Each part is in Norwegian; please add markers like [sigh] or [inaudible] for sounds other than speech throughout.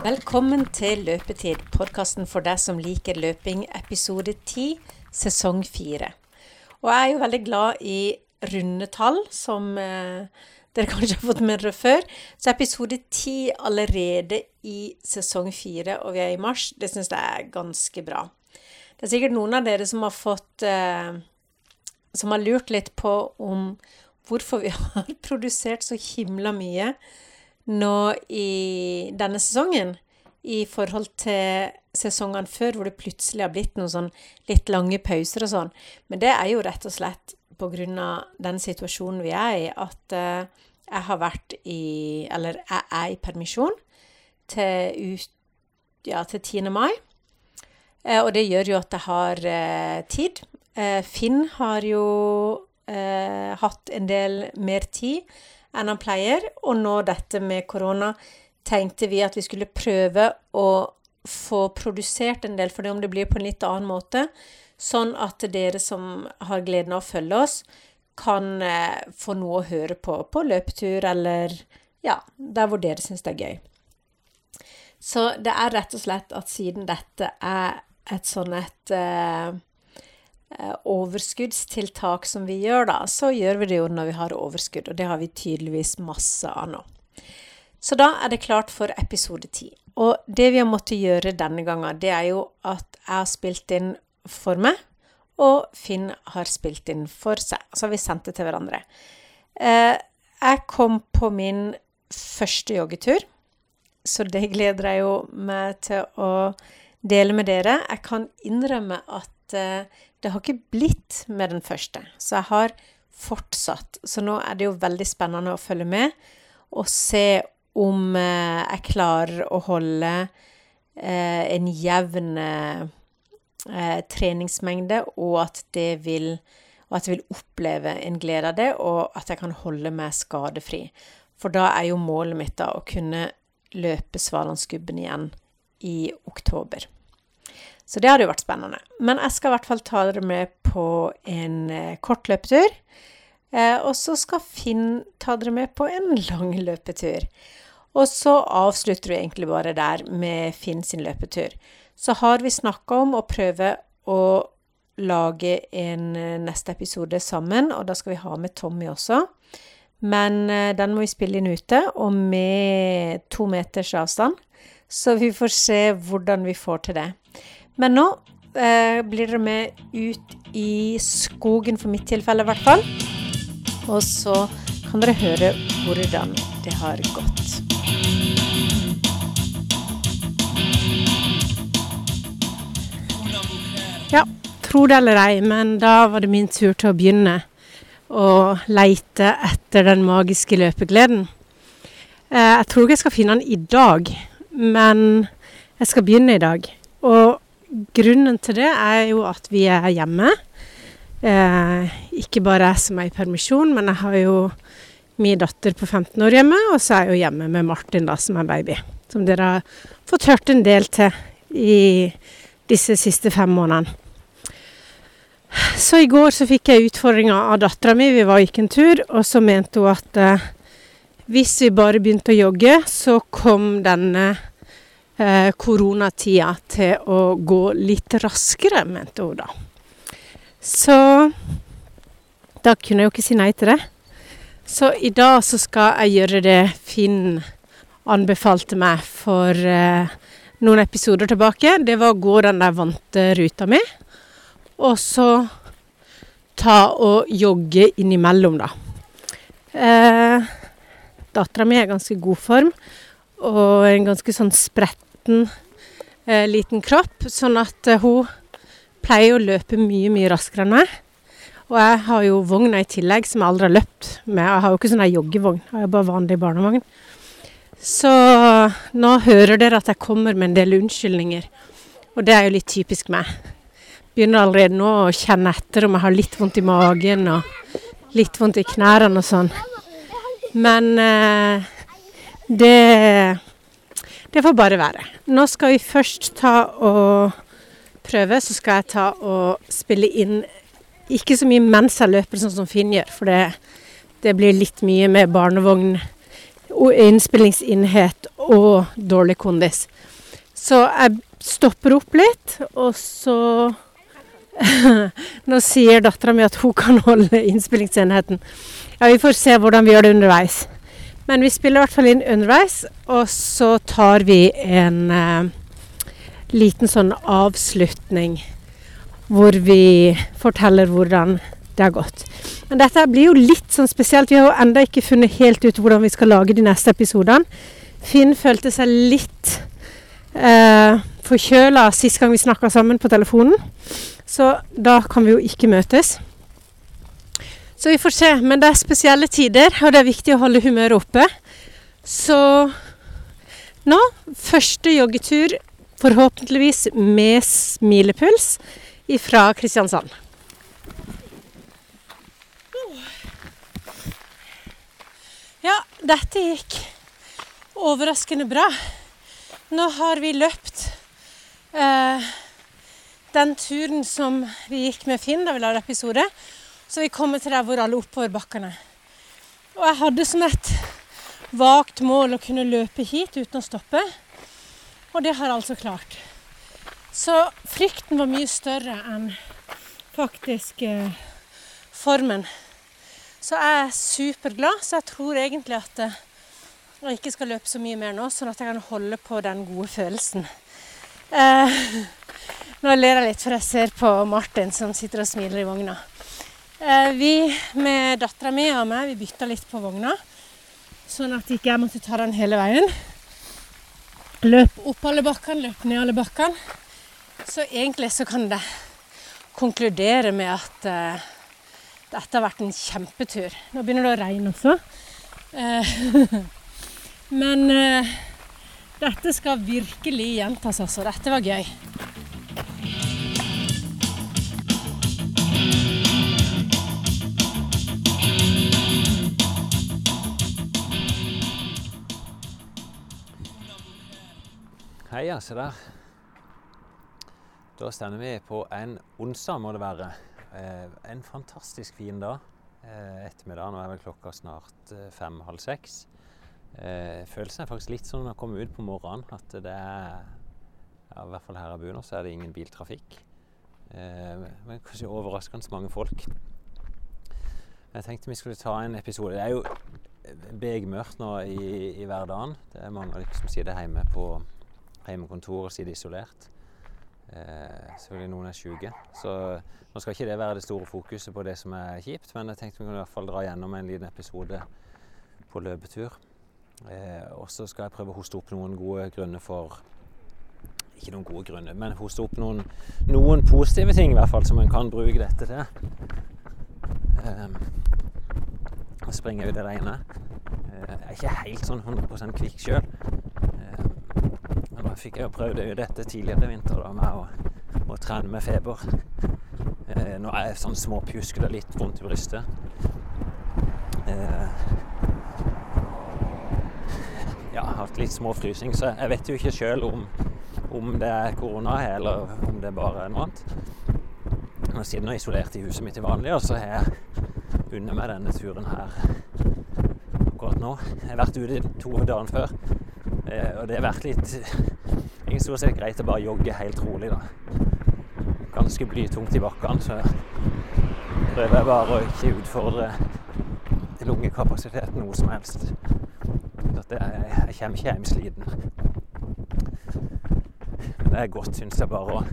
Velkommen til Løpetid, podkasten for deg som liker løping, episode 10, sesong 4. Og jeg er jo veldig glad i runde tall, som eh, dere kanskje har fått med dere før. Så episode 10 allerede i sesong 4, og vi er i mars. Det syns jeg er ganske bra. Det er sikkert noen av dere som har fått eh, Som har lurt litt på om hvorfor vi [laughs] har produsert så himla mye nå i denne sesongen i forhold til sesongene før, hvor det plutselig har blitt noen sånn litt lange pauser og sånn. Men det er jo rett og slett pga. den situasjonen vi er i, at uh, jeg har vært i Eller jeg er i permisjon til, ut, ja, til 10. mai. Uh, og det gjør jo at jeg har uh, tid. Finn har jo hatt en del mer tid enn han pleier. Og nå dette med korona tenkte vi at vi skulle prøve å få produsert en del for det, om det blir på en litt annen måte. Sånn at dere som har gleden av å følge oss, kan eh, få noe å høre på på løpetur eller ja, der hvor dere syns det er gøy. Så det er rett og slett at siden dette er et sånn et eh, overskuddstiltak som vi gjør, da, så gjør vi det jo når vi har overskudd, og det har vi tydeligvis masse av nå. Så da er det klart for episode ti. Og det vi har måttet gjøre denne gangen, det er jo at jeg har spilt inn for meg, og Finn har spilt inn for seg. Så har vi sendt det til hverandre. Eh, jeg kom på min første joggetur, så det gleder jeg jo meg til å dele med dere. Jeg kan innrømme at eh, det har ikke blitt med den første, så jeg har fortsatt. Så nå er det jo veldig spennende å følge med og se om eh, jeg klarer å holde eh, en jevn eh, treningsmengde, og at det vil og at jeg vil oppleve en glede av det, og at jeg kan holde meg skadefri. For da er jo målet mitt da å kunne løpe Svalandsgubben igjen i oktober. Så det hadde jo vært spennende. Men jeg skal i hvert fall ta dere med på en eh, kort løpetur. Eh, og så skal Finn ta dere med på en lang løpetur. Og så avslutter vi egentlig bare der med Finn sin løpetur. Så har vi snakka om å prøve å lage en eh, neste episode sammen, og da skal vi ha med Tommy også. Men den må vi spille inn ute, og med to meters avstand. Så vi får se hvordan vi får til det. Men nå eh, blir dere med ut i skogen, for mitt tilfelle i hvert fall. Og så kan dere høre hvordan det har gått. Ja, tro det eller ei, men da var det min tur til å begynne å leite etter den magiske løpegleden. Eh, jeg tror ikke jeg skal finne den i dag, men jeg skal begynne i dag. Og grunnen til det er jo at vi er hjemme. Eh, ikke bare jeg som er i permisjon, men jeg har jo min datter på 15 år hjemme, og så er jeg jo hjemme med Martin, da, som er baby. Som dere har fått hørt en del til i disse siste fem månedene. Så i går så fikk jeg utfordringa av dattera mi. Vi var og gikk en tur, og så mente hun at eh, hvis vi bare begynte å jogge, så kom denne eh, koronatida til å gå litt raskere, mente hun da. Så da kunne jeg jo ikke si nei til det. Så i dag så skal jeg gjøre det Finn anbefalte meg for eh, noen episoder tilbake. Det var å gå den der vante ruta mi, og så ta og jogge innimellom, da. Eh, Dattera mi er i ganske god form og en ganske sånn spredt liten, eh, liten kropp, sånn at eh, hun pleier å løpe mye, mye raskere enn meg. Og jeg har jo vogna i tillegg, som jeg aldri har løpt med. Jeg har jo ikke sånn joggevogn, jeg har bare vanlig barnevogn. Så nå hører dere at jeg kommer med en del unnskyldninger, og det er jo litt typisk meg. Begynner allerede nå å kjenne etter om jeg har litt vondt i magen og litt vondt i knærne og sånn. Men eh, det det får bare være. Nå skal vi først ta og prøve, så skal jeg ta og spille inn ikke så mye mens jeg løper, sånn som Finn gjør, for det, det blir litt mye med barnevogn, innspillingsenhet og dårlig kondis. Så jeg stopper opp litt, og så [laughs] Nå sier dattera mi at hun kan holde innspillingsenheten. Ja, vi får se hvordan vi gjør det underveis. Men vi spiller i hvert fall inn underveis, og så tar vi en eh, liten sånn avslutning hvor vi forteller hvordan det har gått. Men dette blir jo litt sånn spesielt. Vi har jo ennå ikke funnet helt ut hvordan vi skal lage de neste episodene. Finn følte seg litt eh, forkjøla sist gang vi snakka sammen på telefonen. Så da kan vi jo ikke møtes. Så vi får se. Men det er spesielle tider, og det er viktig å holde humøret oppe. Så nå første joggetur, forhåpentligvis med smilepuls, fra Kristiansand. Ja, dette gikk overraskende bra. Nå har vi løpt eh, den turen som vi gikk med Finn da vi lagde episode. Så vi kommer til der hvor alle oppoverbakkene. Og jeg hadde som et vagt mål å kunne løpe hit uten å stoppe. Og det har jeg altså klart. Så frykten var mye større enn faktisk eh, formen. Så jeg er superglad, så jeg tror egentlig at jeg ikke skal løpe så mye mer nå, sånn at jeg kan holde på den gode følelsen. Eh, [laughs] nå ler jeg litt, for jeg ser på Martin som sitter og smiler i vogna. Eh, vi med dattera mi og meg vi bytta litt på vogna, sånn at ikke jeg måtte ta den hele veien. Løp opp alle bakkene, løp ned alle bakkene. Så egentlig så kan det konkludere med at uh, dette har vært en kjempetur. Nå begynner det å regne også. Uh, [laughs] Men uh, dette skal virkelig gjentas, altså. Dette var gøy. Hei, se der. Da stender vi på en onsdag, må det være. Eh, en fantastisk fin dag. Eh, ettermiddag. Nå er vel klokka snart fem-halv seks. Eh, følelsen er faktisk litt sånn når jeg kommer ut på morgenen, at det er ja, I hvert fall her jeg bor nå, så er det ingen biltrafikk. Eh, men kanskje overraskende mange folk. Jeg tenkte vi skulle ta en episode. Det er jo begmørkt nå i, i, hverdagen. Det er mange som sitter hjemme på hjemmekontor og sitter isolert. Eh, selvfølgelig noen er syke. Så nå skal ikke det være det store fokuset på det som er kjipt, men jeg tenkte vi kunne i hvert fall dra gjennom en liten episode på løpetur. Eh, og så skal jeg prøve å hoste opp noen gode grunner for Ikke noen gode grunner, men hoste opp noen, noen positive ting i hvert fall som en kan bruke dette til. Eh, å springe ut i regnet. Eh, jeg er ikke helt sånn 100 kvikk sjøl. Fikk jeg jo prøvd dette tidligere i vinter da, med å, å trene med feber. Eh, nå er jeg sånn småpjuskete litt vondt i brystet. Eh, hatt litt småfrysing, så jeg vet jo ikke sjøl om, om, det er korona eller om det bare er noe annet. Nå sitter jeg isolert i huset mitt i vanlig, og så har jeg unnet meg denne turen her akkurat nå. Jeg har vært ute to dager før, eh, og det har vært litt Ikke stort sett greit å bare jogge helt rolig, da. Ganske blytungt i bakkene, så prøver jeg bare å ikke utfordre lungekapasiteten noe som helst at jeg, jeg kommer ikke hjem sliten. Men det er godt, syns jeg, bare å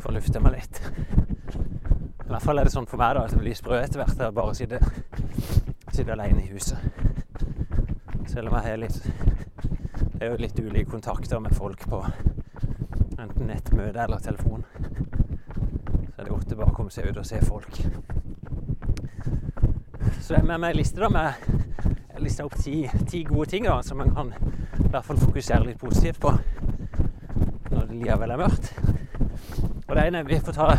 få lufte meg litt. I hvert fall er det sånn for meg da, at det blir sprø etter hvert. bare å sitte alene i huset. Selv om jeg har litt Det er jo litt ulike kontakter med folk på enten nettmøte eller telefon. Så er det godt å bare komme seg ut og se folk. Så det er med meg ei liste da med lista opp ti, ti, gode ting da, som man kan i hvert fall fokusere litt positivt på når det likevel er mørkt. Og det ene Vi får ta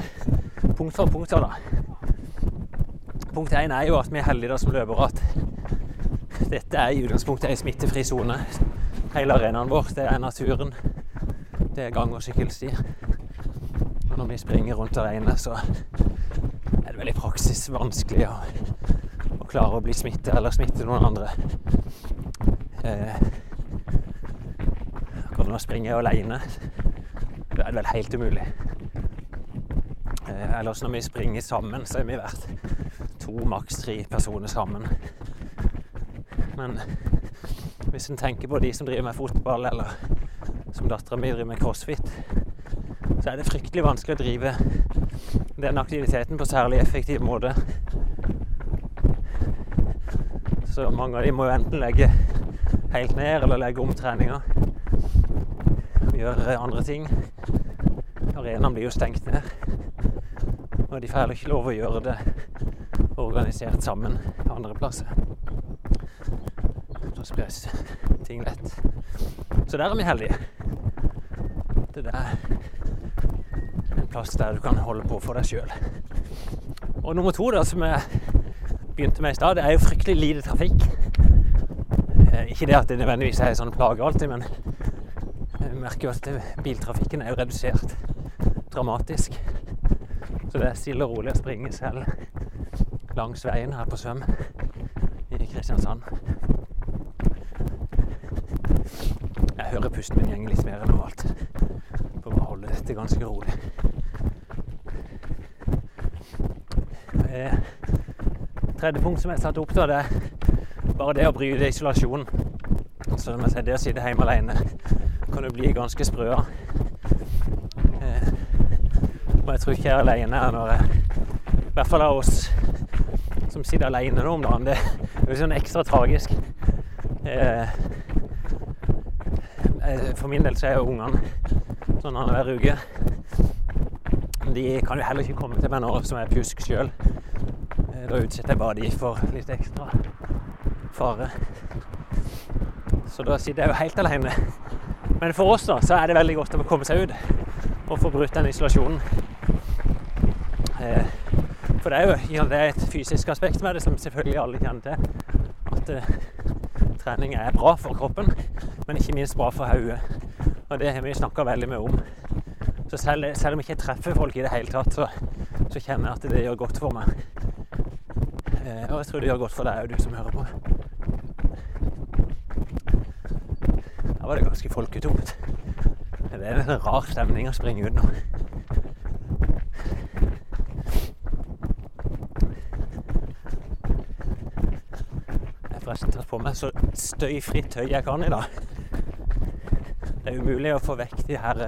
punkt for punkt. da. Punkt én er jo at vi er heldige da som løpere at dette er i utgangspunktet ei smittefri sone. Hele arenaen vår, det er naturen. Det er gang- og sykkelsti. Og når vi springer rundt regner, så er det vel i praksis vanskelig å klare å bli smittet eller smitte noen andre. Eh, Og nå springer jeg alene. Det er vel helt umulig. Eh, ellers når vi springer sammen, så er vi vært to, maks tre personer sammen. Men hvis en tenker på de som driver med fotball, eller som dattera mi driver med crossfit, så er det fryktelig vanskelig å drive den aktiviteten på særlig effektiv måte. Så mange av de må jo enten legge helt ned eller legge om treninga. Gjøre andre ting. Arenaen blir jo stengt ned. Og de får heller ikke lov å gjøre det organisert sammen andre plasser. Da spres ting lett. Så der er vi heldige. Det er en plass der du kan holde på for deg sjøl. Og nummer to, da, som jeg begynte med i stad, det er jo fryktelig lite trafikk. Eh, ikke det at det nødvendigvis er sånn plage alltid, men jeg merker jo at biltrafikken er jo redusert dramatisk. Så det er stille og rolig å springe selv langs veien her på Svøm i Kristiansand. Jeg hører pusten min går litt mer enn normalt. For å holde dette ganske rolig. Tredje punkt som jeg satte opp, da, det er bare det å bryte isolasjonen. Så når jeg det å sitte hjemme alene kan jo bli ganske sprø. Eh, og jeg tror ikke jeg er alene når jeg I hvert fall av oss som sitter alene nå om dagen. Det er jo sånn ekstra tragisk. Eh, for min del så er jo ungene sånn annenhver uke. De kan jo heller ikke komme til meg nå som er pjusk sjøl. Da utsetter jeg bare de for litt ekstra fare. Så da sitter jeg jo helt alene. Men for oss da, så er det veldig godt å komme seg ut og få brutt den isolasjonen. Eh, for det er jo det er et fysisk aspekt med det som selvfølgelig alle kjenner til. At eh, trening er bra for kroppen, men ikke minst bra for hodet. Og det har vi snakka veldig mye om. Så selv, selv, om jeg ikke treffer folk i det hele tatt, så, så kjenner jeg at det gjør godt for meg. Eh, og jeg tror det gjør godt for deg òg, du som hører på. Da var det ganske folketomt. Det er en rar stemning å springe ut nå. Jeg har forresten tatt på meg så støyfritt tøy jeg kan i dag. Det er umulig å få vekk de her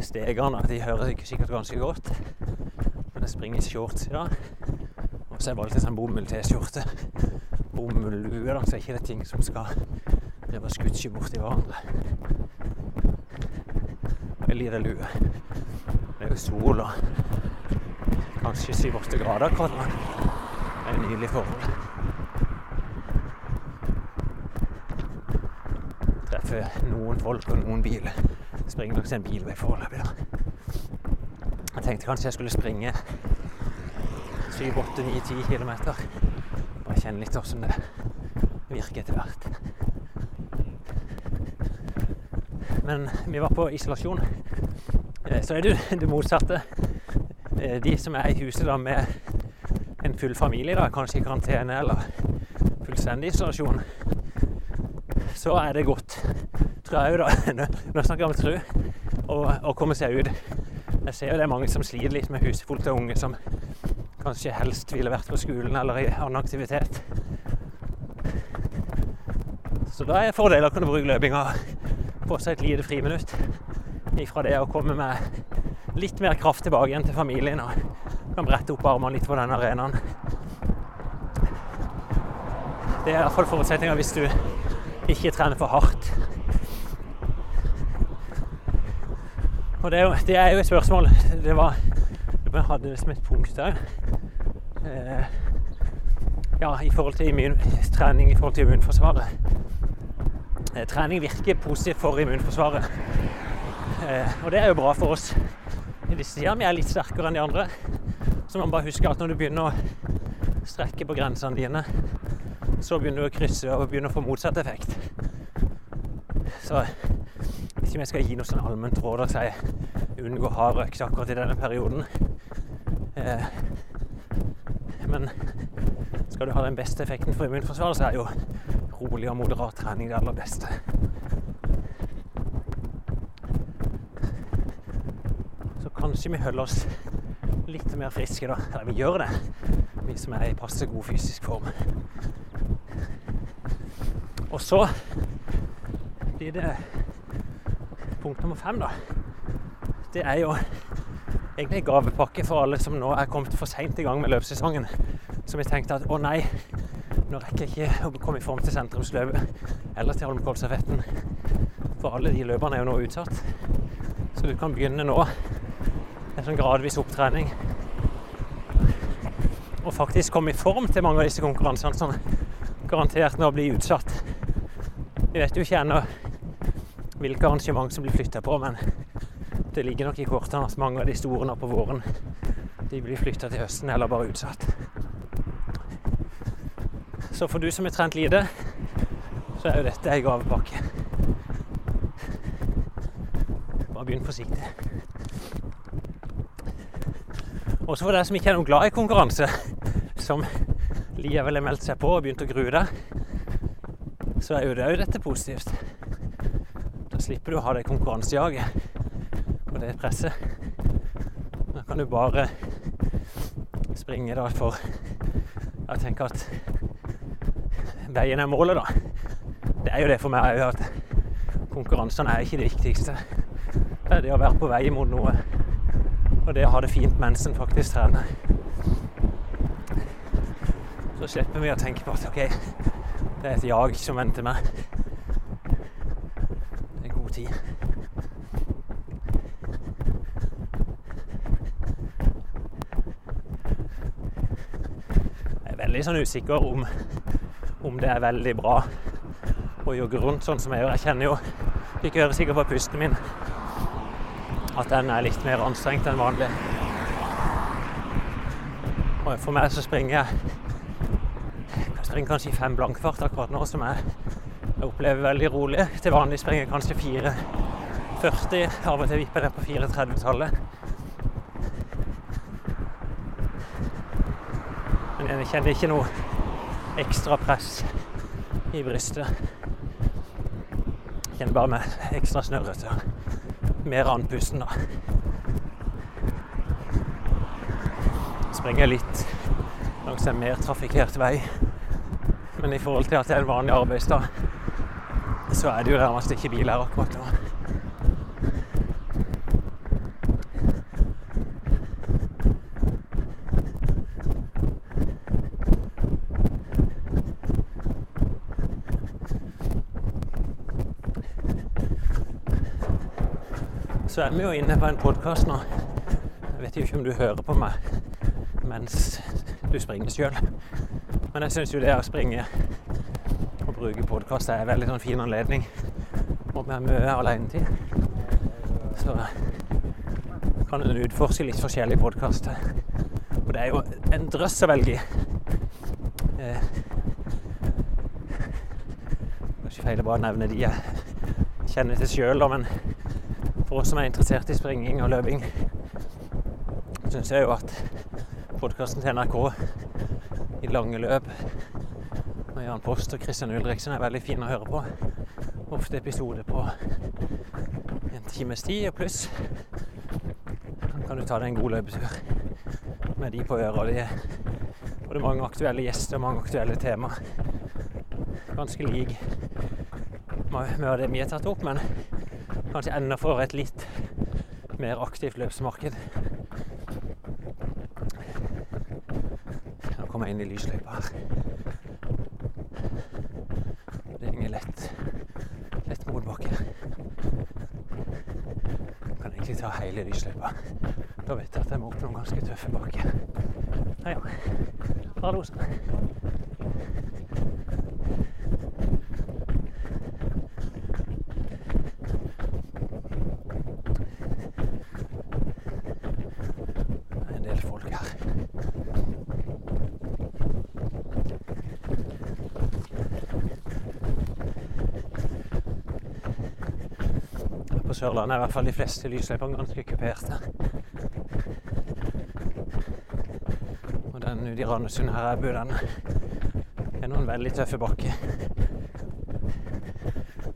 stegene. De hører ikke sikkert ganske godt. Men jeg springer i shorts i dag. Og så jeg valgt en sånn bomull-T-skjorte. Bomull-lue, da, så er ikke det ting som skal drive og skutsje borti hverandre. Jeg liten lue. Det er jo sol og kanskje 7-8 grader akkurat nå. Det er nydelig forhold. Treffer noen folk og noen biler. Springer langs en bilvei foreløpig. Jeg tenkte kanskje jeg skulle springe 7-8-9-10 km. Bare kjenne litt hvordan det virker etter hvert. Men vi var på isolasjon. Så er det jo det motsatte. De som er i huset da med en full familie, da, kanskje i karantene eller fullstendig isolasjon, så er det godt, tror òg, da. [laughs] Nå snakker jeg om tro. Å komme seg ut. Jeg ser jo det er mange som sliter litt med husfullt av unge som kanskje helst ville vært på skolen eller i annen aktivitet. Så da er fordelen å kunne bruke løpinga på seg et lite friminutt ifra det å komme med litt mer kraft tilbake igjen til familien og kan brette opp armene litt på den arenaen. Det er iallfall forutsetninga hvis du ikke trener for hardt. Og det er jo, det er jo et spørsmål Det var Vi hadde det som et punkt òg. Eh, ja, i forhold til immun, trening i forhold til immunforsvaret. Eh, trening virker positivt for immunforsvaret. Eh, og det er jo bra for oss i disse tider. Vi er litt sterkere enn de andre. Så man bare husker at når du begynner å strekke på grensene dine, så begynner du å krysse og begynner å få motsatt effekt. Så ikke om jeg skal gi noe sånn allment råd og si unngå hard røykt akkurat i denne perioden. Eh, men skal du ha den beste effekten for immunforsvaret, så er jo rolig og moderat trening det aller beste. Så kanskje vi holder oss litt mer friske, da. Eller vi gjør det, vi som er i passe god fysisk form. Og så blir det punkt nummer fem, da. Det er jo egentlig en gavepakke for alle som nå er kommet for seint i gang med løpssesongen. Som har tenkte at å nei, nå rekker jeg ikke å komme i form til sentrumsløpet eller til Holmenkollstafetten. For alle de løpene er jo nå utsatt. Så du kan begynne nå en sånn gradvis opptrening. Og faktisk komme i form til mange av disse konkurransene som garantert nå blir utsatt. Vi vet jo ikke ennå hvilke arrangement som blir flytta på, men [laughs] det ligger nok i kortene at mange av de store nå på våren de blir flytta til høsten eller bare utsatt. Så for du som har trent lite, så er jo dette ei gavepakke. Bare begynn forsiktig. Også for deg som ikke er noe glad i konkurranse, som likevel har meldt seg på og begynt å grue deg, så er jo det òg dette positivt. Slipper du å ha det konkurransejaget og det presset. Da kan du bare springe da for Jeg tenker at veien er målet, da. Det er jo det for meg òg, at konkurransene er ikke det viktigste. Det er det å være på vei mot noe. Og det å ha det fint mens en faktisk trener. Så slipper vi å tenke på at OK, det er et jag som venter meg. Er tid. Jeg er veldig sånn usikker om, om det er veldig bra å jogge rundt sånn som jeg gjør. Jeg kjenner jo Fikk høre sikkert på pusten min at den er litt mer anstrengt enn vanlig. Og for meg så springer jeg Jeg springer kanskje i fem blankfart akkurat nå, som jeg, jeg opplever veldig rolig. Til vanlig springer jeg kanskje 4.40. Av og til vipper jeg på 4.30-tallet. Men jeg kjenner ikke noe ekstra press i brystet. Jeg kjenner bare meg ekstra snørrete. Mer andpusten, da. Springer litt langs en mer trafikkert vei. Men i forhold til at det er en vanlig arbeidsdag, så er det jo nærmest ikke bil her akkurat nå. Så er vi jo inne på en podkast nå. Jeg vet jo ikke om du hører på meg mens du springer sjøl. Men jeg syns jo det å springe bruke podkast er en veldig sånn fin anledning. Og vi har mye alenetid. Så kan en utforske litt forskjellige podkaster. Og det er jo en drøss å velge i. Eh, ikke feil å bare nevne de jeg kjenner til sjøl, men for oss som er interessert i springing og løping, syns jeg jo at podkasten til NRK i lange løp med Jan Post og Christian Ulriksen er veldig fin å høre på. Ofte episoder på en times tid og pluss. Kan du ta deg en god løpetur med de på øret. Og det er både mange aktuelle gjester og mange aktuelle temaer. Ganske lik av det vi har tatt opp, men kanskje enda for et litt mer aktivt løpsmarked. Nå kommer jeg inn i lysløypa her. Det henger lett, lett motbakke. Jeg kan egentlig ta lysløypa. Da vet jeg at jeg må opp noen ganske tøffe bakker. Ja, ja. Ha. Det er en del folk her. På Sørlandet er i hvert fall de fleste lysløypene ganske kuperte. Og den ute i Randesund her jeg bor, den er noen veldig tøffe bakker.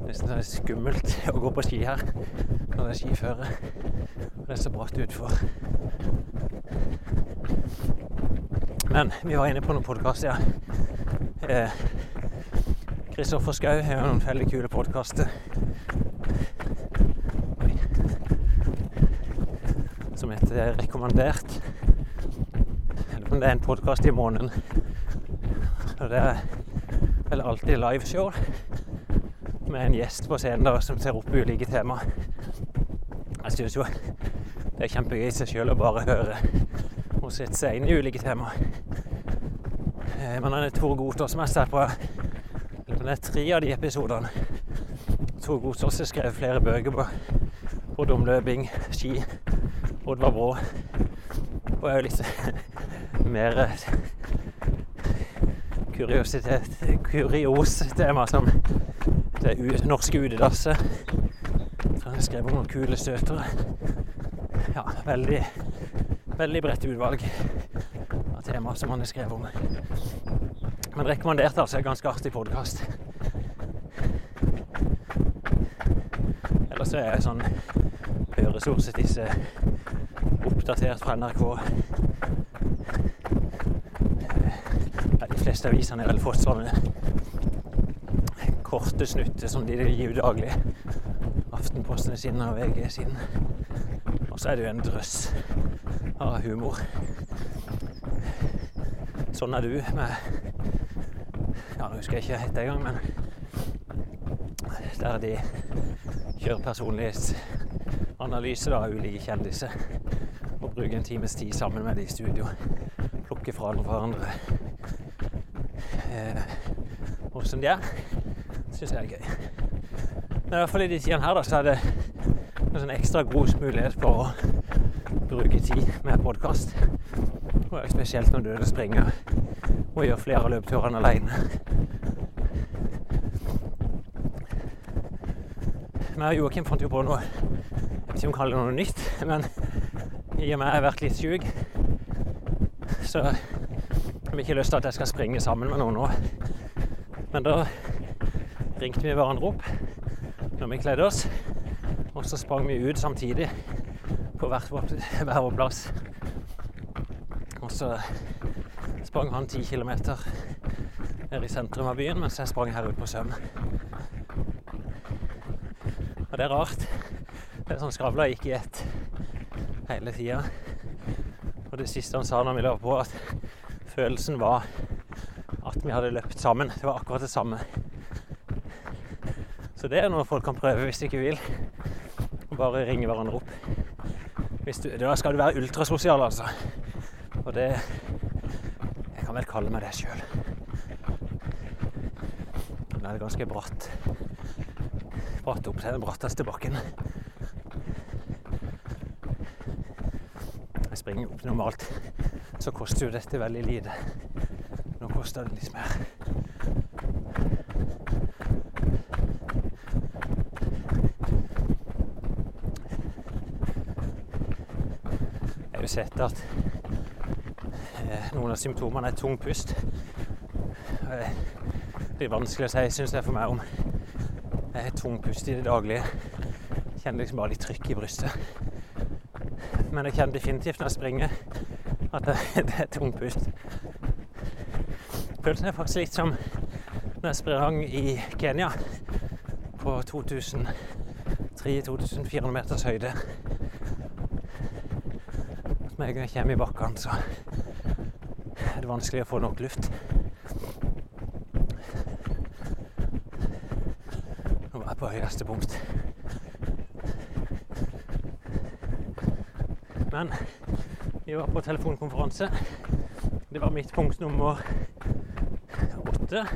Nesten sånn skummelt [laughs] å gå på ski her når det er skiføre. Det er så bratt utfor. Men vi var inne på noen podkaster, ja. Kristoffer eh, Schou har noen veldig kule podkaster. Som heter 'Rekommandert'. Eller om det er en podkast i måneden. Og det er vel alltid liveshow med en gjest på scenen da, som ser opp ulike temaer. Jeg syns jo det er kjempegøy i seg sjøl å bare høre og sette seg inn i ulike temaer. Eh, men han er Tor Gotaas som jeg ser på det er tre av de episodene. Tor Gotaas har skrevet flere bøker på både om Oddvar Brå. Og er jo litt [laughs] mer eh, kuriositet, kurios tema som det norske udedasset. Har skrevet om noen kule støtere. Ja, veldig, veldig bredt utvalg av temaer som han har skrevet om. Men rekommandert altså. En ganske artig podkast. Ellers er jeg sånn høresource til disse oppdatert fra NRK. Ja, de fleste avisene har vel fått sånne korte snutter som de gir daglig. Aftenpostene sine og VG sine. Og så er det jo en drøss av humor. Sånn er du med Ja, nå husker jeg ikke hette engang, men der de kjører personlighetsanalyse av ulike kjendiser. Og bruker en times tid sammen med de i studio. Plukke fra hverandre eh, åssen de er syns jeg er gøy. Men i hvert fall i de tidene her da, så er det en sånn ekstra god mulighet for å bruke tid med podkast. Og spesielt når er springer og gjør flere av løpeturene aleine. Men Joakim fant jo på noe Jeg vet ikke om han kaller det noe nytt, men i og med jeg har vært litt sjuk. så har vi ikke lyst til at jeg skal springe sammen med noen nå. Men da ringte vi hverandre opp når vi kledde oss. Og så sprang vi ut samtidig på hver vår [laughs] plass. Og så sprang han ti kilometer nede i sentrum av byen, mens jeg sprang her ute på Søm. Og det er rart. Det er sånn skravla gikk i ett hele tida. Og det siste han sa når vi la på, at følelsen var at vi hadde løpt sammen. Det var akkurat det samme. Så det er noe folk kan prøve hvis de ikke vil. Bare ringe hverandre opp. Du, da skal du være ultrasosial, altså. Og det Jeg kan vel kalle meg det sjøl. Det er ganske bratt. Bratt opp til den bratteste bakken. Springer opp normalt, så koster jo dette veldig lite. Nå koster det litt mer. Jeg har jo sett at eh, noen av symptomene er tung pust. Det er vanskelig å si, syns jeg, for meg om jeg har tung pust i det daglige. Jeg kjenner liksom bare litt trykk i brystet. Men jeg kjenner definitivt når jeg springer at det, [laughs] det er tung pust. Følelsen er faktisk litt som når jeg sprang i Kenya på 2300-2400 meters høyde med en gang jeg kommer i bakkene, så er det vanskelig å få nok luft. Nå er jeg på høyeste punkt. Men vi var på telefonkonferanse. Det var mitt punkt nummer åtte.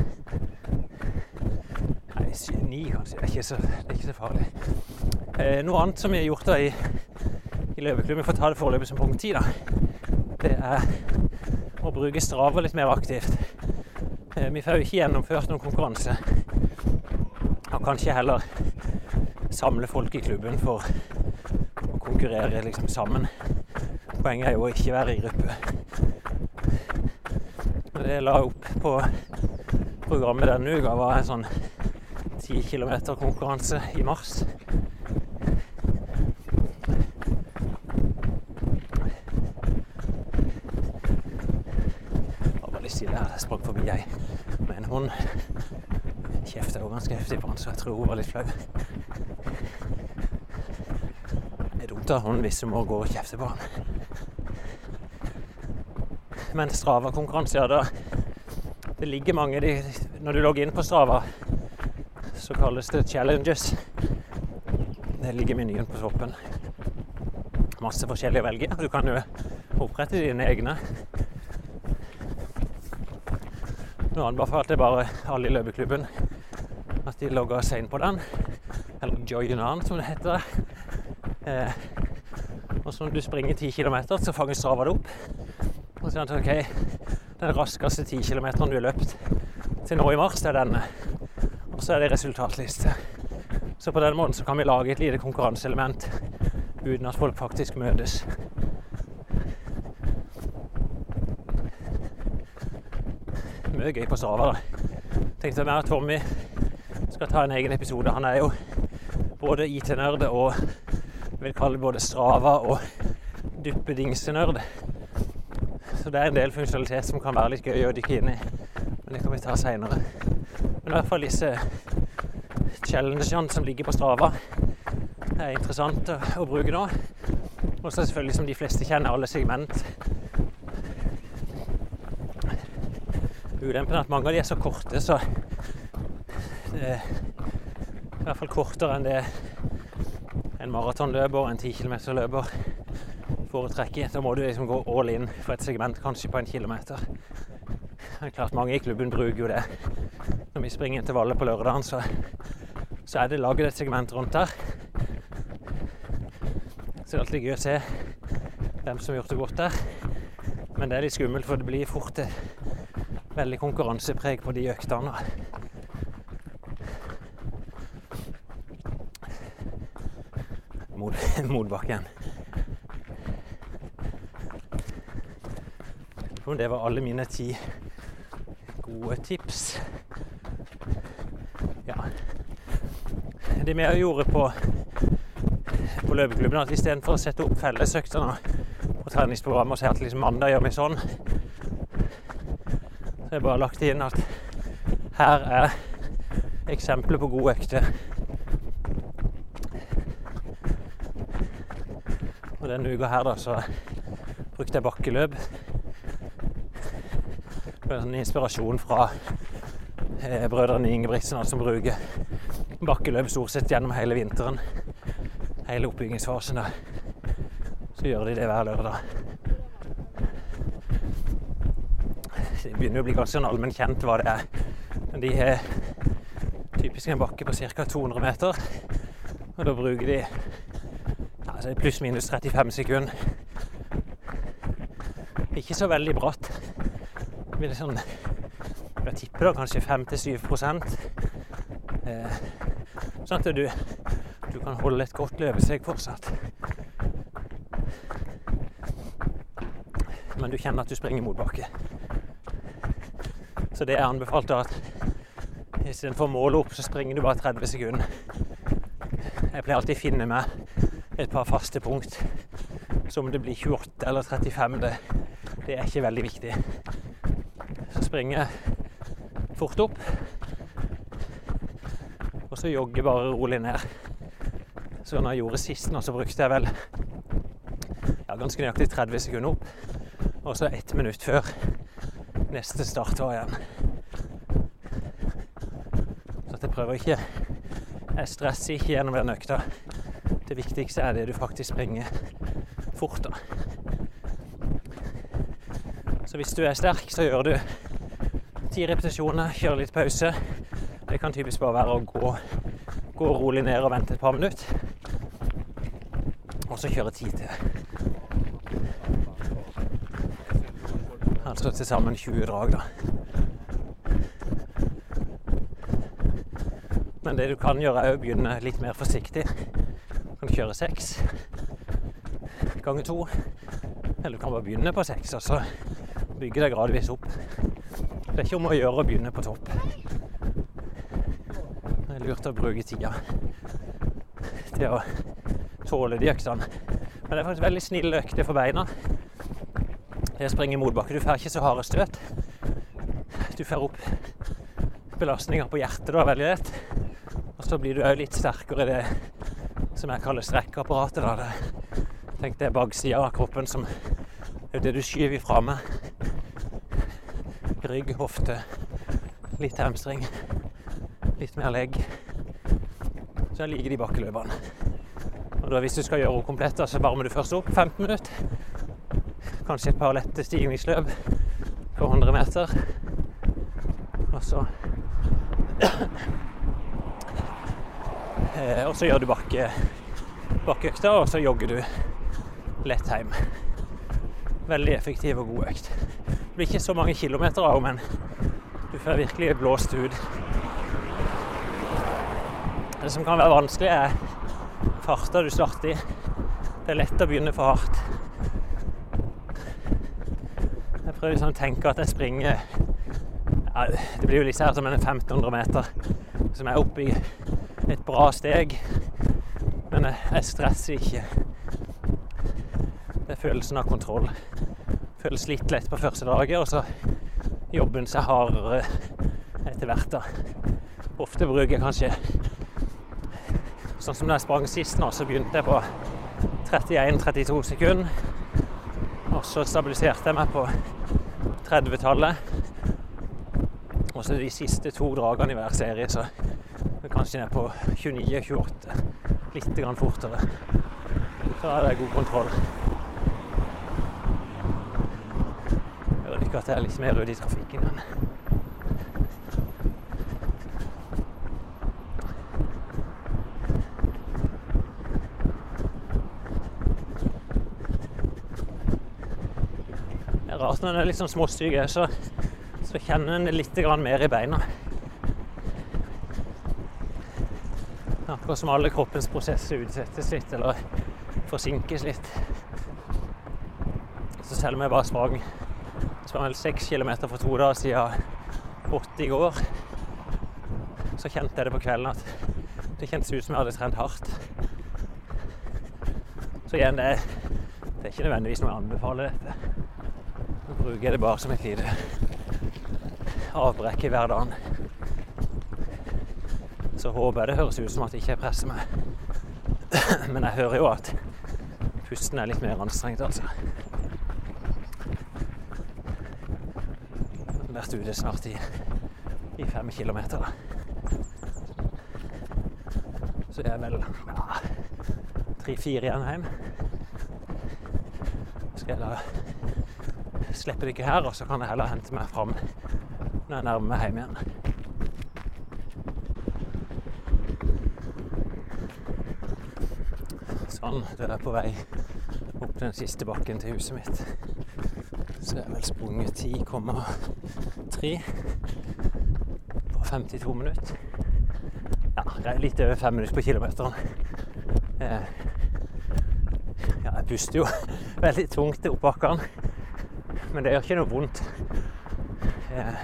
Nei, ni kanskje. Det er ikke så, er ikke så farlig. Eh, noe annet som vi har gjort da i i løveklubben, for å ta det foreløpig som punkt ti, da, det er å bruke Strava litt mer aktivt. Eh, vi får jo ikke gjennomført noen konkurranse. Og kanskje heller samle folk i klubben for å konkurrere liksom sammen. Poenget er jo å ikke være i gruppe. Og det jeg la opp på programmet denne uka, var en sånn 10 km-konkurranse i mars. Jeg var bare lyst til det her. Jeg sprang forbi ei med en hund. Kjefta jo ganske heftig på han, så jeg tror hun var litt flau. Det er dumt å ha hvis du må gå og kjefte på han. Men Strava-konkurranse, ja Det ligger mange de, Når du logger inn på Strava, så kalles det challenges. Det ligger menyen på toppen. Masse forskjellige å velge. Du kan jo opprette dine egne. Nå anbefalte jeg bare alle i løpeklubben at de logger seg inn på den. Eller join on, som det heter. Eh, og så når du springer 10 km, så fanger Strava det opp. Og sier han til OK, den raskeste 10 km du har løpt til nå i mars, det er denne. Og så er det resultatliste. Så på den måten så kan vi lage et lite konkurranseelement uten at folk faktisk møtes. Mye gøy på Strava. da. Tenkte meg at Tommy skal ta en egen episode. Han er jo både IT-nerd og jeg vil kalle både Strava og duppedingsenerd. Så det er en del funksjonalitet som kan være litt gøy å dykke inn i. Men det kan vi ta seinere. Men i hvert fall disse challengene som ligger på Strava, er interessant å, å bruke nå. Og så selvfølgelig, som de fleste kjenner, alle segment. Ulempen er at mange av de er så korte, så det er i hvert fall kortere enn det en maratonløper en 10 km-løper foretrekker. Da må du liksom gå all in for et segment, kanskje på en kilometer. Det er klart Mange i klubben bruker jo det. Når vi springer til Valle på lørdagen, så, så er det laget et segment rundt der. Så det er alltid gøy å se hvem som har gjort det godt der. Men det er litt skummelt, for det blir fort veldig konkurransepreg på de øktene. Mot. [laughs] Og det var alle mine ti gode tips. Ja. Det vi gjorde på, på løpeklubben, at istedenfor å sette opp fellesøktene på treningsprogrammet og si at liksom mandag gjør vi sånn, så har jeg bare lagt inn at her er eksempler på gode økter. Og denne uka her, da, så brukte jeg bakkeløp. En inspirasjon fra eh, brødrene Ingebrigtsen, som bruker bakkeløp stort sett gjennom hele vinteren. Hele oppbyggingsfasen. Da. Så gjør de det hver lørdag. Det begynner å bli ganske sånn allmenn kjent hva det er. Men de har typisk en bakke på ca. 200 meter. Og da bruker de altså pluss-minus 35 sekunder. Ikke så veldig bratt. Det blir sånn Jeg tipper da kanskje 5-7 eh, Sånn at du, du kan holde et godt løpesteg fortsatt. Men du kjenner at du springer motbakke. Så det er anbefalt da at istedenfor å måle opp, så springer du bare 30 sekunder. Jeg pleier alltid å finne meg et par faste punkt. Så om det blir 28 eller 35, det, det er ikke veldig viktig. Springer fort opp. Og så jogger bare rolig ned. Så når jeg gjorde sist nå, så brukte jeg vel ja, ganske nøyaktig 30 sekunder opp. Og så ett minutt før neste start var igjen. Så at jeg prøver ikke Jeg stresser ikke gjennom den økta. Det viktigste er det du faktisk springer fort, da. Så hvis du er sterk, så gjør du ti repetisjoner, kjøre litt pause. Det kan typisk bare være å gå, gå rolig ned og vente et par minutter. Og så kjøre ti til. Altså til sammen 20 drag, da. Men det du kan gjøre, er å begynne litt mer forsiktig. Du kan kjøre seks ganger to. Eller du kan bare begynne på seks, og så bygge deg gradvis opp. Det er ikke om å gjøre å begynne på topp. Det er lurt å bruke tida til å tåle de øktene. Men det er faktisk veldig snille økter for beina. Det å springe i motbakke, du får ikke så harde støt. du får opp belastninger på hjertet da veldig lett. Og så blir du òg litt sterkere i det som jeg kaller strekkeapparatet. da. Det, tenk det er baksida av kroppen som er det du skyver fra meg. Rygg, hofte, litt hamstring, litt mer legg. Så jeg liker de bakkeløpene. Og da Hvis du skal gjøre henne komplett, så varmer du først opp 15 minutter. Kanskje et par lette stigningsløp på 100 meter. Og så eh, Og så gjør du bakke, bakkeøkta, og så jogger du lett hjem. Veldig effektiv og god økt. Blir ikke så mange kilometer av men du får virkelig blåst ut. Det som kan være vanskelig, er farta du starter i. Det er lett å begynne for hardt. Jeg prøver liksom å tenke at jeg springer ja, Det blir jo litt her som en 1500 meter som er oppe i et bra steg. Men jeg stresser ikke. Det er følelsen av kontroll. Føles litt lett på første draget, og så jobben seg hardere etter hvert. da. Ofte bruker jeg kanskje Sånn som da jeg sprang sist nå, så begynte jeg på 31-32 sekunder. Og så stabiliserte jeg meg på 30-tallet. Og så de siste to dragene i hver serie, så kanskje ned på 29-28. Litt grann fortere. Da er det god kontroll. Ikke at jeg er litt mer ute i trafikken. Men Det er rart når en er litt sånn småsyk, så, så kjenner en det litt mer i beina. Akkurat som alle kroppens prosesser utsettes litt, eller forsinkes litt. Så selv om jeg bare sprang sprang vel seks kilometer for to dager siden åtte i går, så kjente jeg det på kvelden at det kjentes ut som jeg hadde trent hardt. Så igjen, det, det er ikke nødvendigvis noe jeg anbefaler dette. Nå bruker jeg det bare som et lite avbrekk i hverdagen. Så håper jeg det høres ut som at jeg ikke presser meg. Men jeg hører jo at pusten er litt mer anstrengt, altså. Jeg har vært ute snart i, i fem kilometer. Så det er vel tre-fire igjen hjem. Skal jeg da slippe dere her, og så kan jeg heller hente meg fram når jeg nærmer meg hjem igjen. Sånn, da er jeg på vei opp den siste bakken til huset mitt. Så har vel sprunget 10,3 på 52 minutter. Ja, litt over fem minutter på kilometeren. Eh, ja, jeg puster jo [laughs] veldig tungt opp bakkene, men det gjør ikke noe vondt. Eh,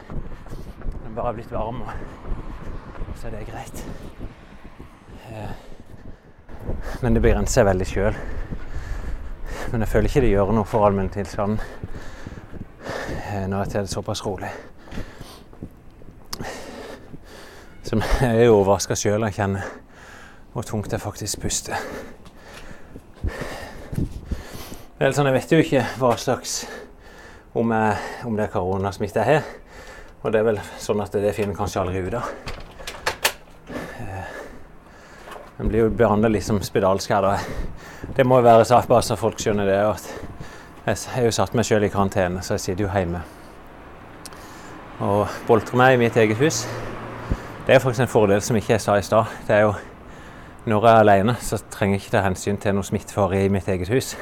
er bare blitt varm, og så er det er greit. Eh, men det begrenser jeg veldig sjøl. Men jeg føler ikke det gjør noe for allmenntilstanden når jeg tar det såpass rolig. Så jeg er overraska sjøl jeg kjenner hvor tungt jeg faktisk puster. Vel, sånn, jeg vet jo ikke hva slags om, jeg, om det er koronasmitte jeg har. Og det er vel sånn at det finner kanskje aldri ut av. En blir jo behandla litt som spedalsk. Det må jo være sagt bare så folk skjønner det. at Jeg har jo satt meg sjøl i karantene, så jeg sitter jo hjemme og boltre meg i mitt eget hus. Det er faktisk en fordel som ikke jeg sa i stad. Det er jo når jeg er alene, så trenger jeg ikke ta hensyn til noe smittefare i mitt eget hus.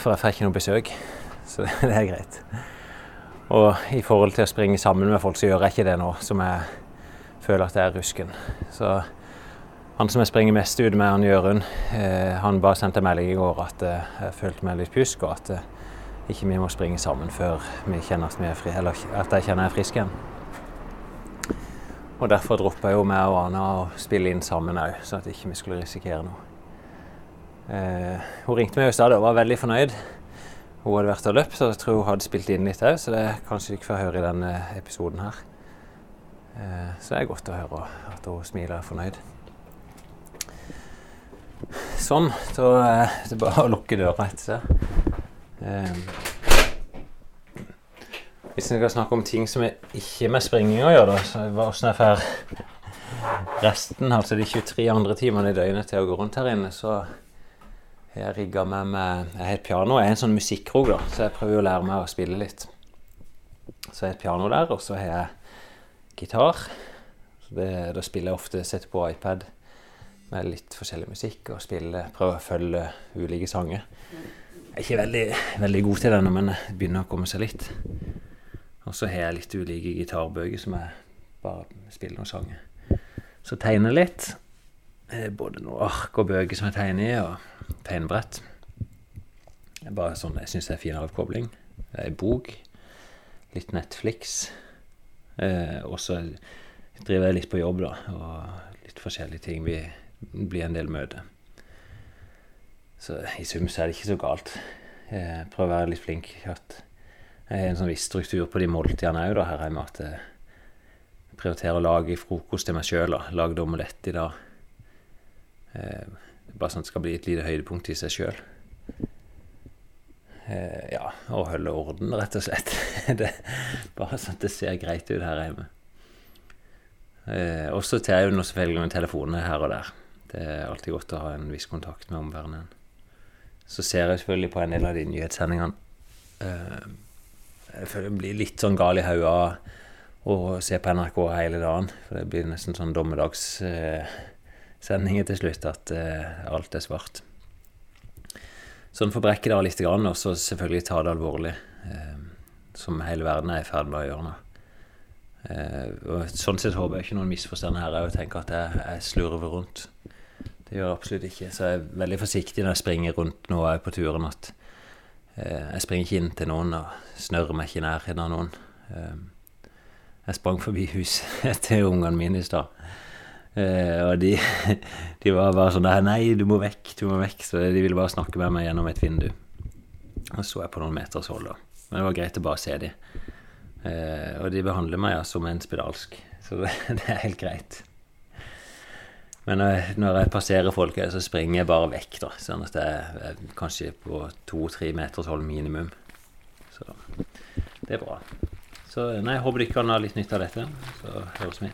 For jeg får ikke noe besøk. Så [laughs] det er greit. Og i forhold til å springe sammen med folk, så gjør jeg ikke det nå, som jeg føler at jeg er rusken. Så han som jeg springer mest ut med, han Jørund, eh, han bare sendte melding i går at eh, jeg følte meg litt pjusk, og at eh, ikke vi må springe sammen før vi kjenner at, vi er fri, eller at jeg kjenner jeg er frisk igjen. Og derfor droppa jo meg og Ana å spille inn sammen òg, så at ikke vi skulle risikere noe. Eh, hun ringte meg i stad og var veldig fornøyd. hun hadde vært og løpt, og jeg tror hun hadde spilt inn litt òg, så det er kanskje ikke får høre i denne episoden her. Eh, så det er godt å høre at hun smiler og er fornøyd. Sånn. Da er det bare å lukke døra etter seg. Eh, hvis vi skal snakke om ting som er ikke med springing å gjøre, da, så åssen jeg får resten, altså de 23 andre timene i døgnet til å gå rundt her inne, så har jeg rigga med Jeg har et piano. Jeg er en sånn musikkrok, da, så jeg prøver å lære meg å spille litt. Så jeg har et piano der, og så har jeg gitar. Så det, da spiller jeg ofte Setter på iPad med litt forskjellig musikk og spiller, prøver å følge ulike sanger. Er ikke veldig, veldig god til det ennå, men det begynner å komme seg litt. Og så har jeg litt ulike gitarbøker som jeg bare spiller noen sanger. Så tegner jeg litt. Både noen ark og bøker som jeg tegner i. og tegnebrett. Bare sånn, Jeg syns det er fin avkobling. Ei bok. Litt Netflix. Eh, og så driver jeg litt på jobb, da. Og litt forskjellige ting. Vi blir en del møter. Så i sum så er det ikke så galt. Jeg prøver å være litt flink. At jeg har en sånn viss struktur på de måltidene òg, her hjemme. At jeg prioriterer å lage frokost til meg sjøl. Lagde omelett i dag. Eh, bare sånn at det skal bli et lite høydepunkt i seg sjøl. Eh, ja, å holde orden, rett og slett. [laughs] det, bare sånn at det ser greit ut her hjemme. Eh, også tar jeg jo selvfølgelig noen telefoner her og der. Det er alltid godt å ha en viss kontakt med omverdenen. Så ser jeg selvfølgelig på en del av de nyhetssendingene. Eh, jeg føler jeg blir litt sånn gal i hodet å se på NRK hele dagen. For det blir nesten sånn dommedags... Eh, til slutt at uh, alt er svart. Så en får brekke det av litt, og så selvfølgelig ta det alvorlig, uh, som hele verden er i ferd med å gjøre nå. Sånn sett håper jeg ikke noen misforstander her og tenker at jeg slurver rundt. Det gjør jeg absolutt ikke. Så jeg er veldig forsiktig når jeg springer rundt nå jeg er på turen. at Jeg springer ikke inn til noen og snørrer meg ikke i nærheten av noen. Jeg sprang forbi huset [laughs] til ungene mine i stad. Eh, og de, [laughs] de, var bare sånn Nei, du må vekk, du må vekk. Så de ville bare snakke med meg gjennom et vindu. Og så jeg på noen meters hold, da. Men det var greit å bare se dem. Uh, og de behandler meg ja, som en spedalsk. Så [laughs] det, det er helt greit. Men uh, når jeg passerer folk, så springer jeg bare vekk, da. Sånn at jeg er kanskje på to-tre meters hold minimum. Så det er bra. Så nei, jeg håper dere kan ha litt nytte av dette. Så høres vi.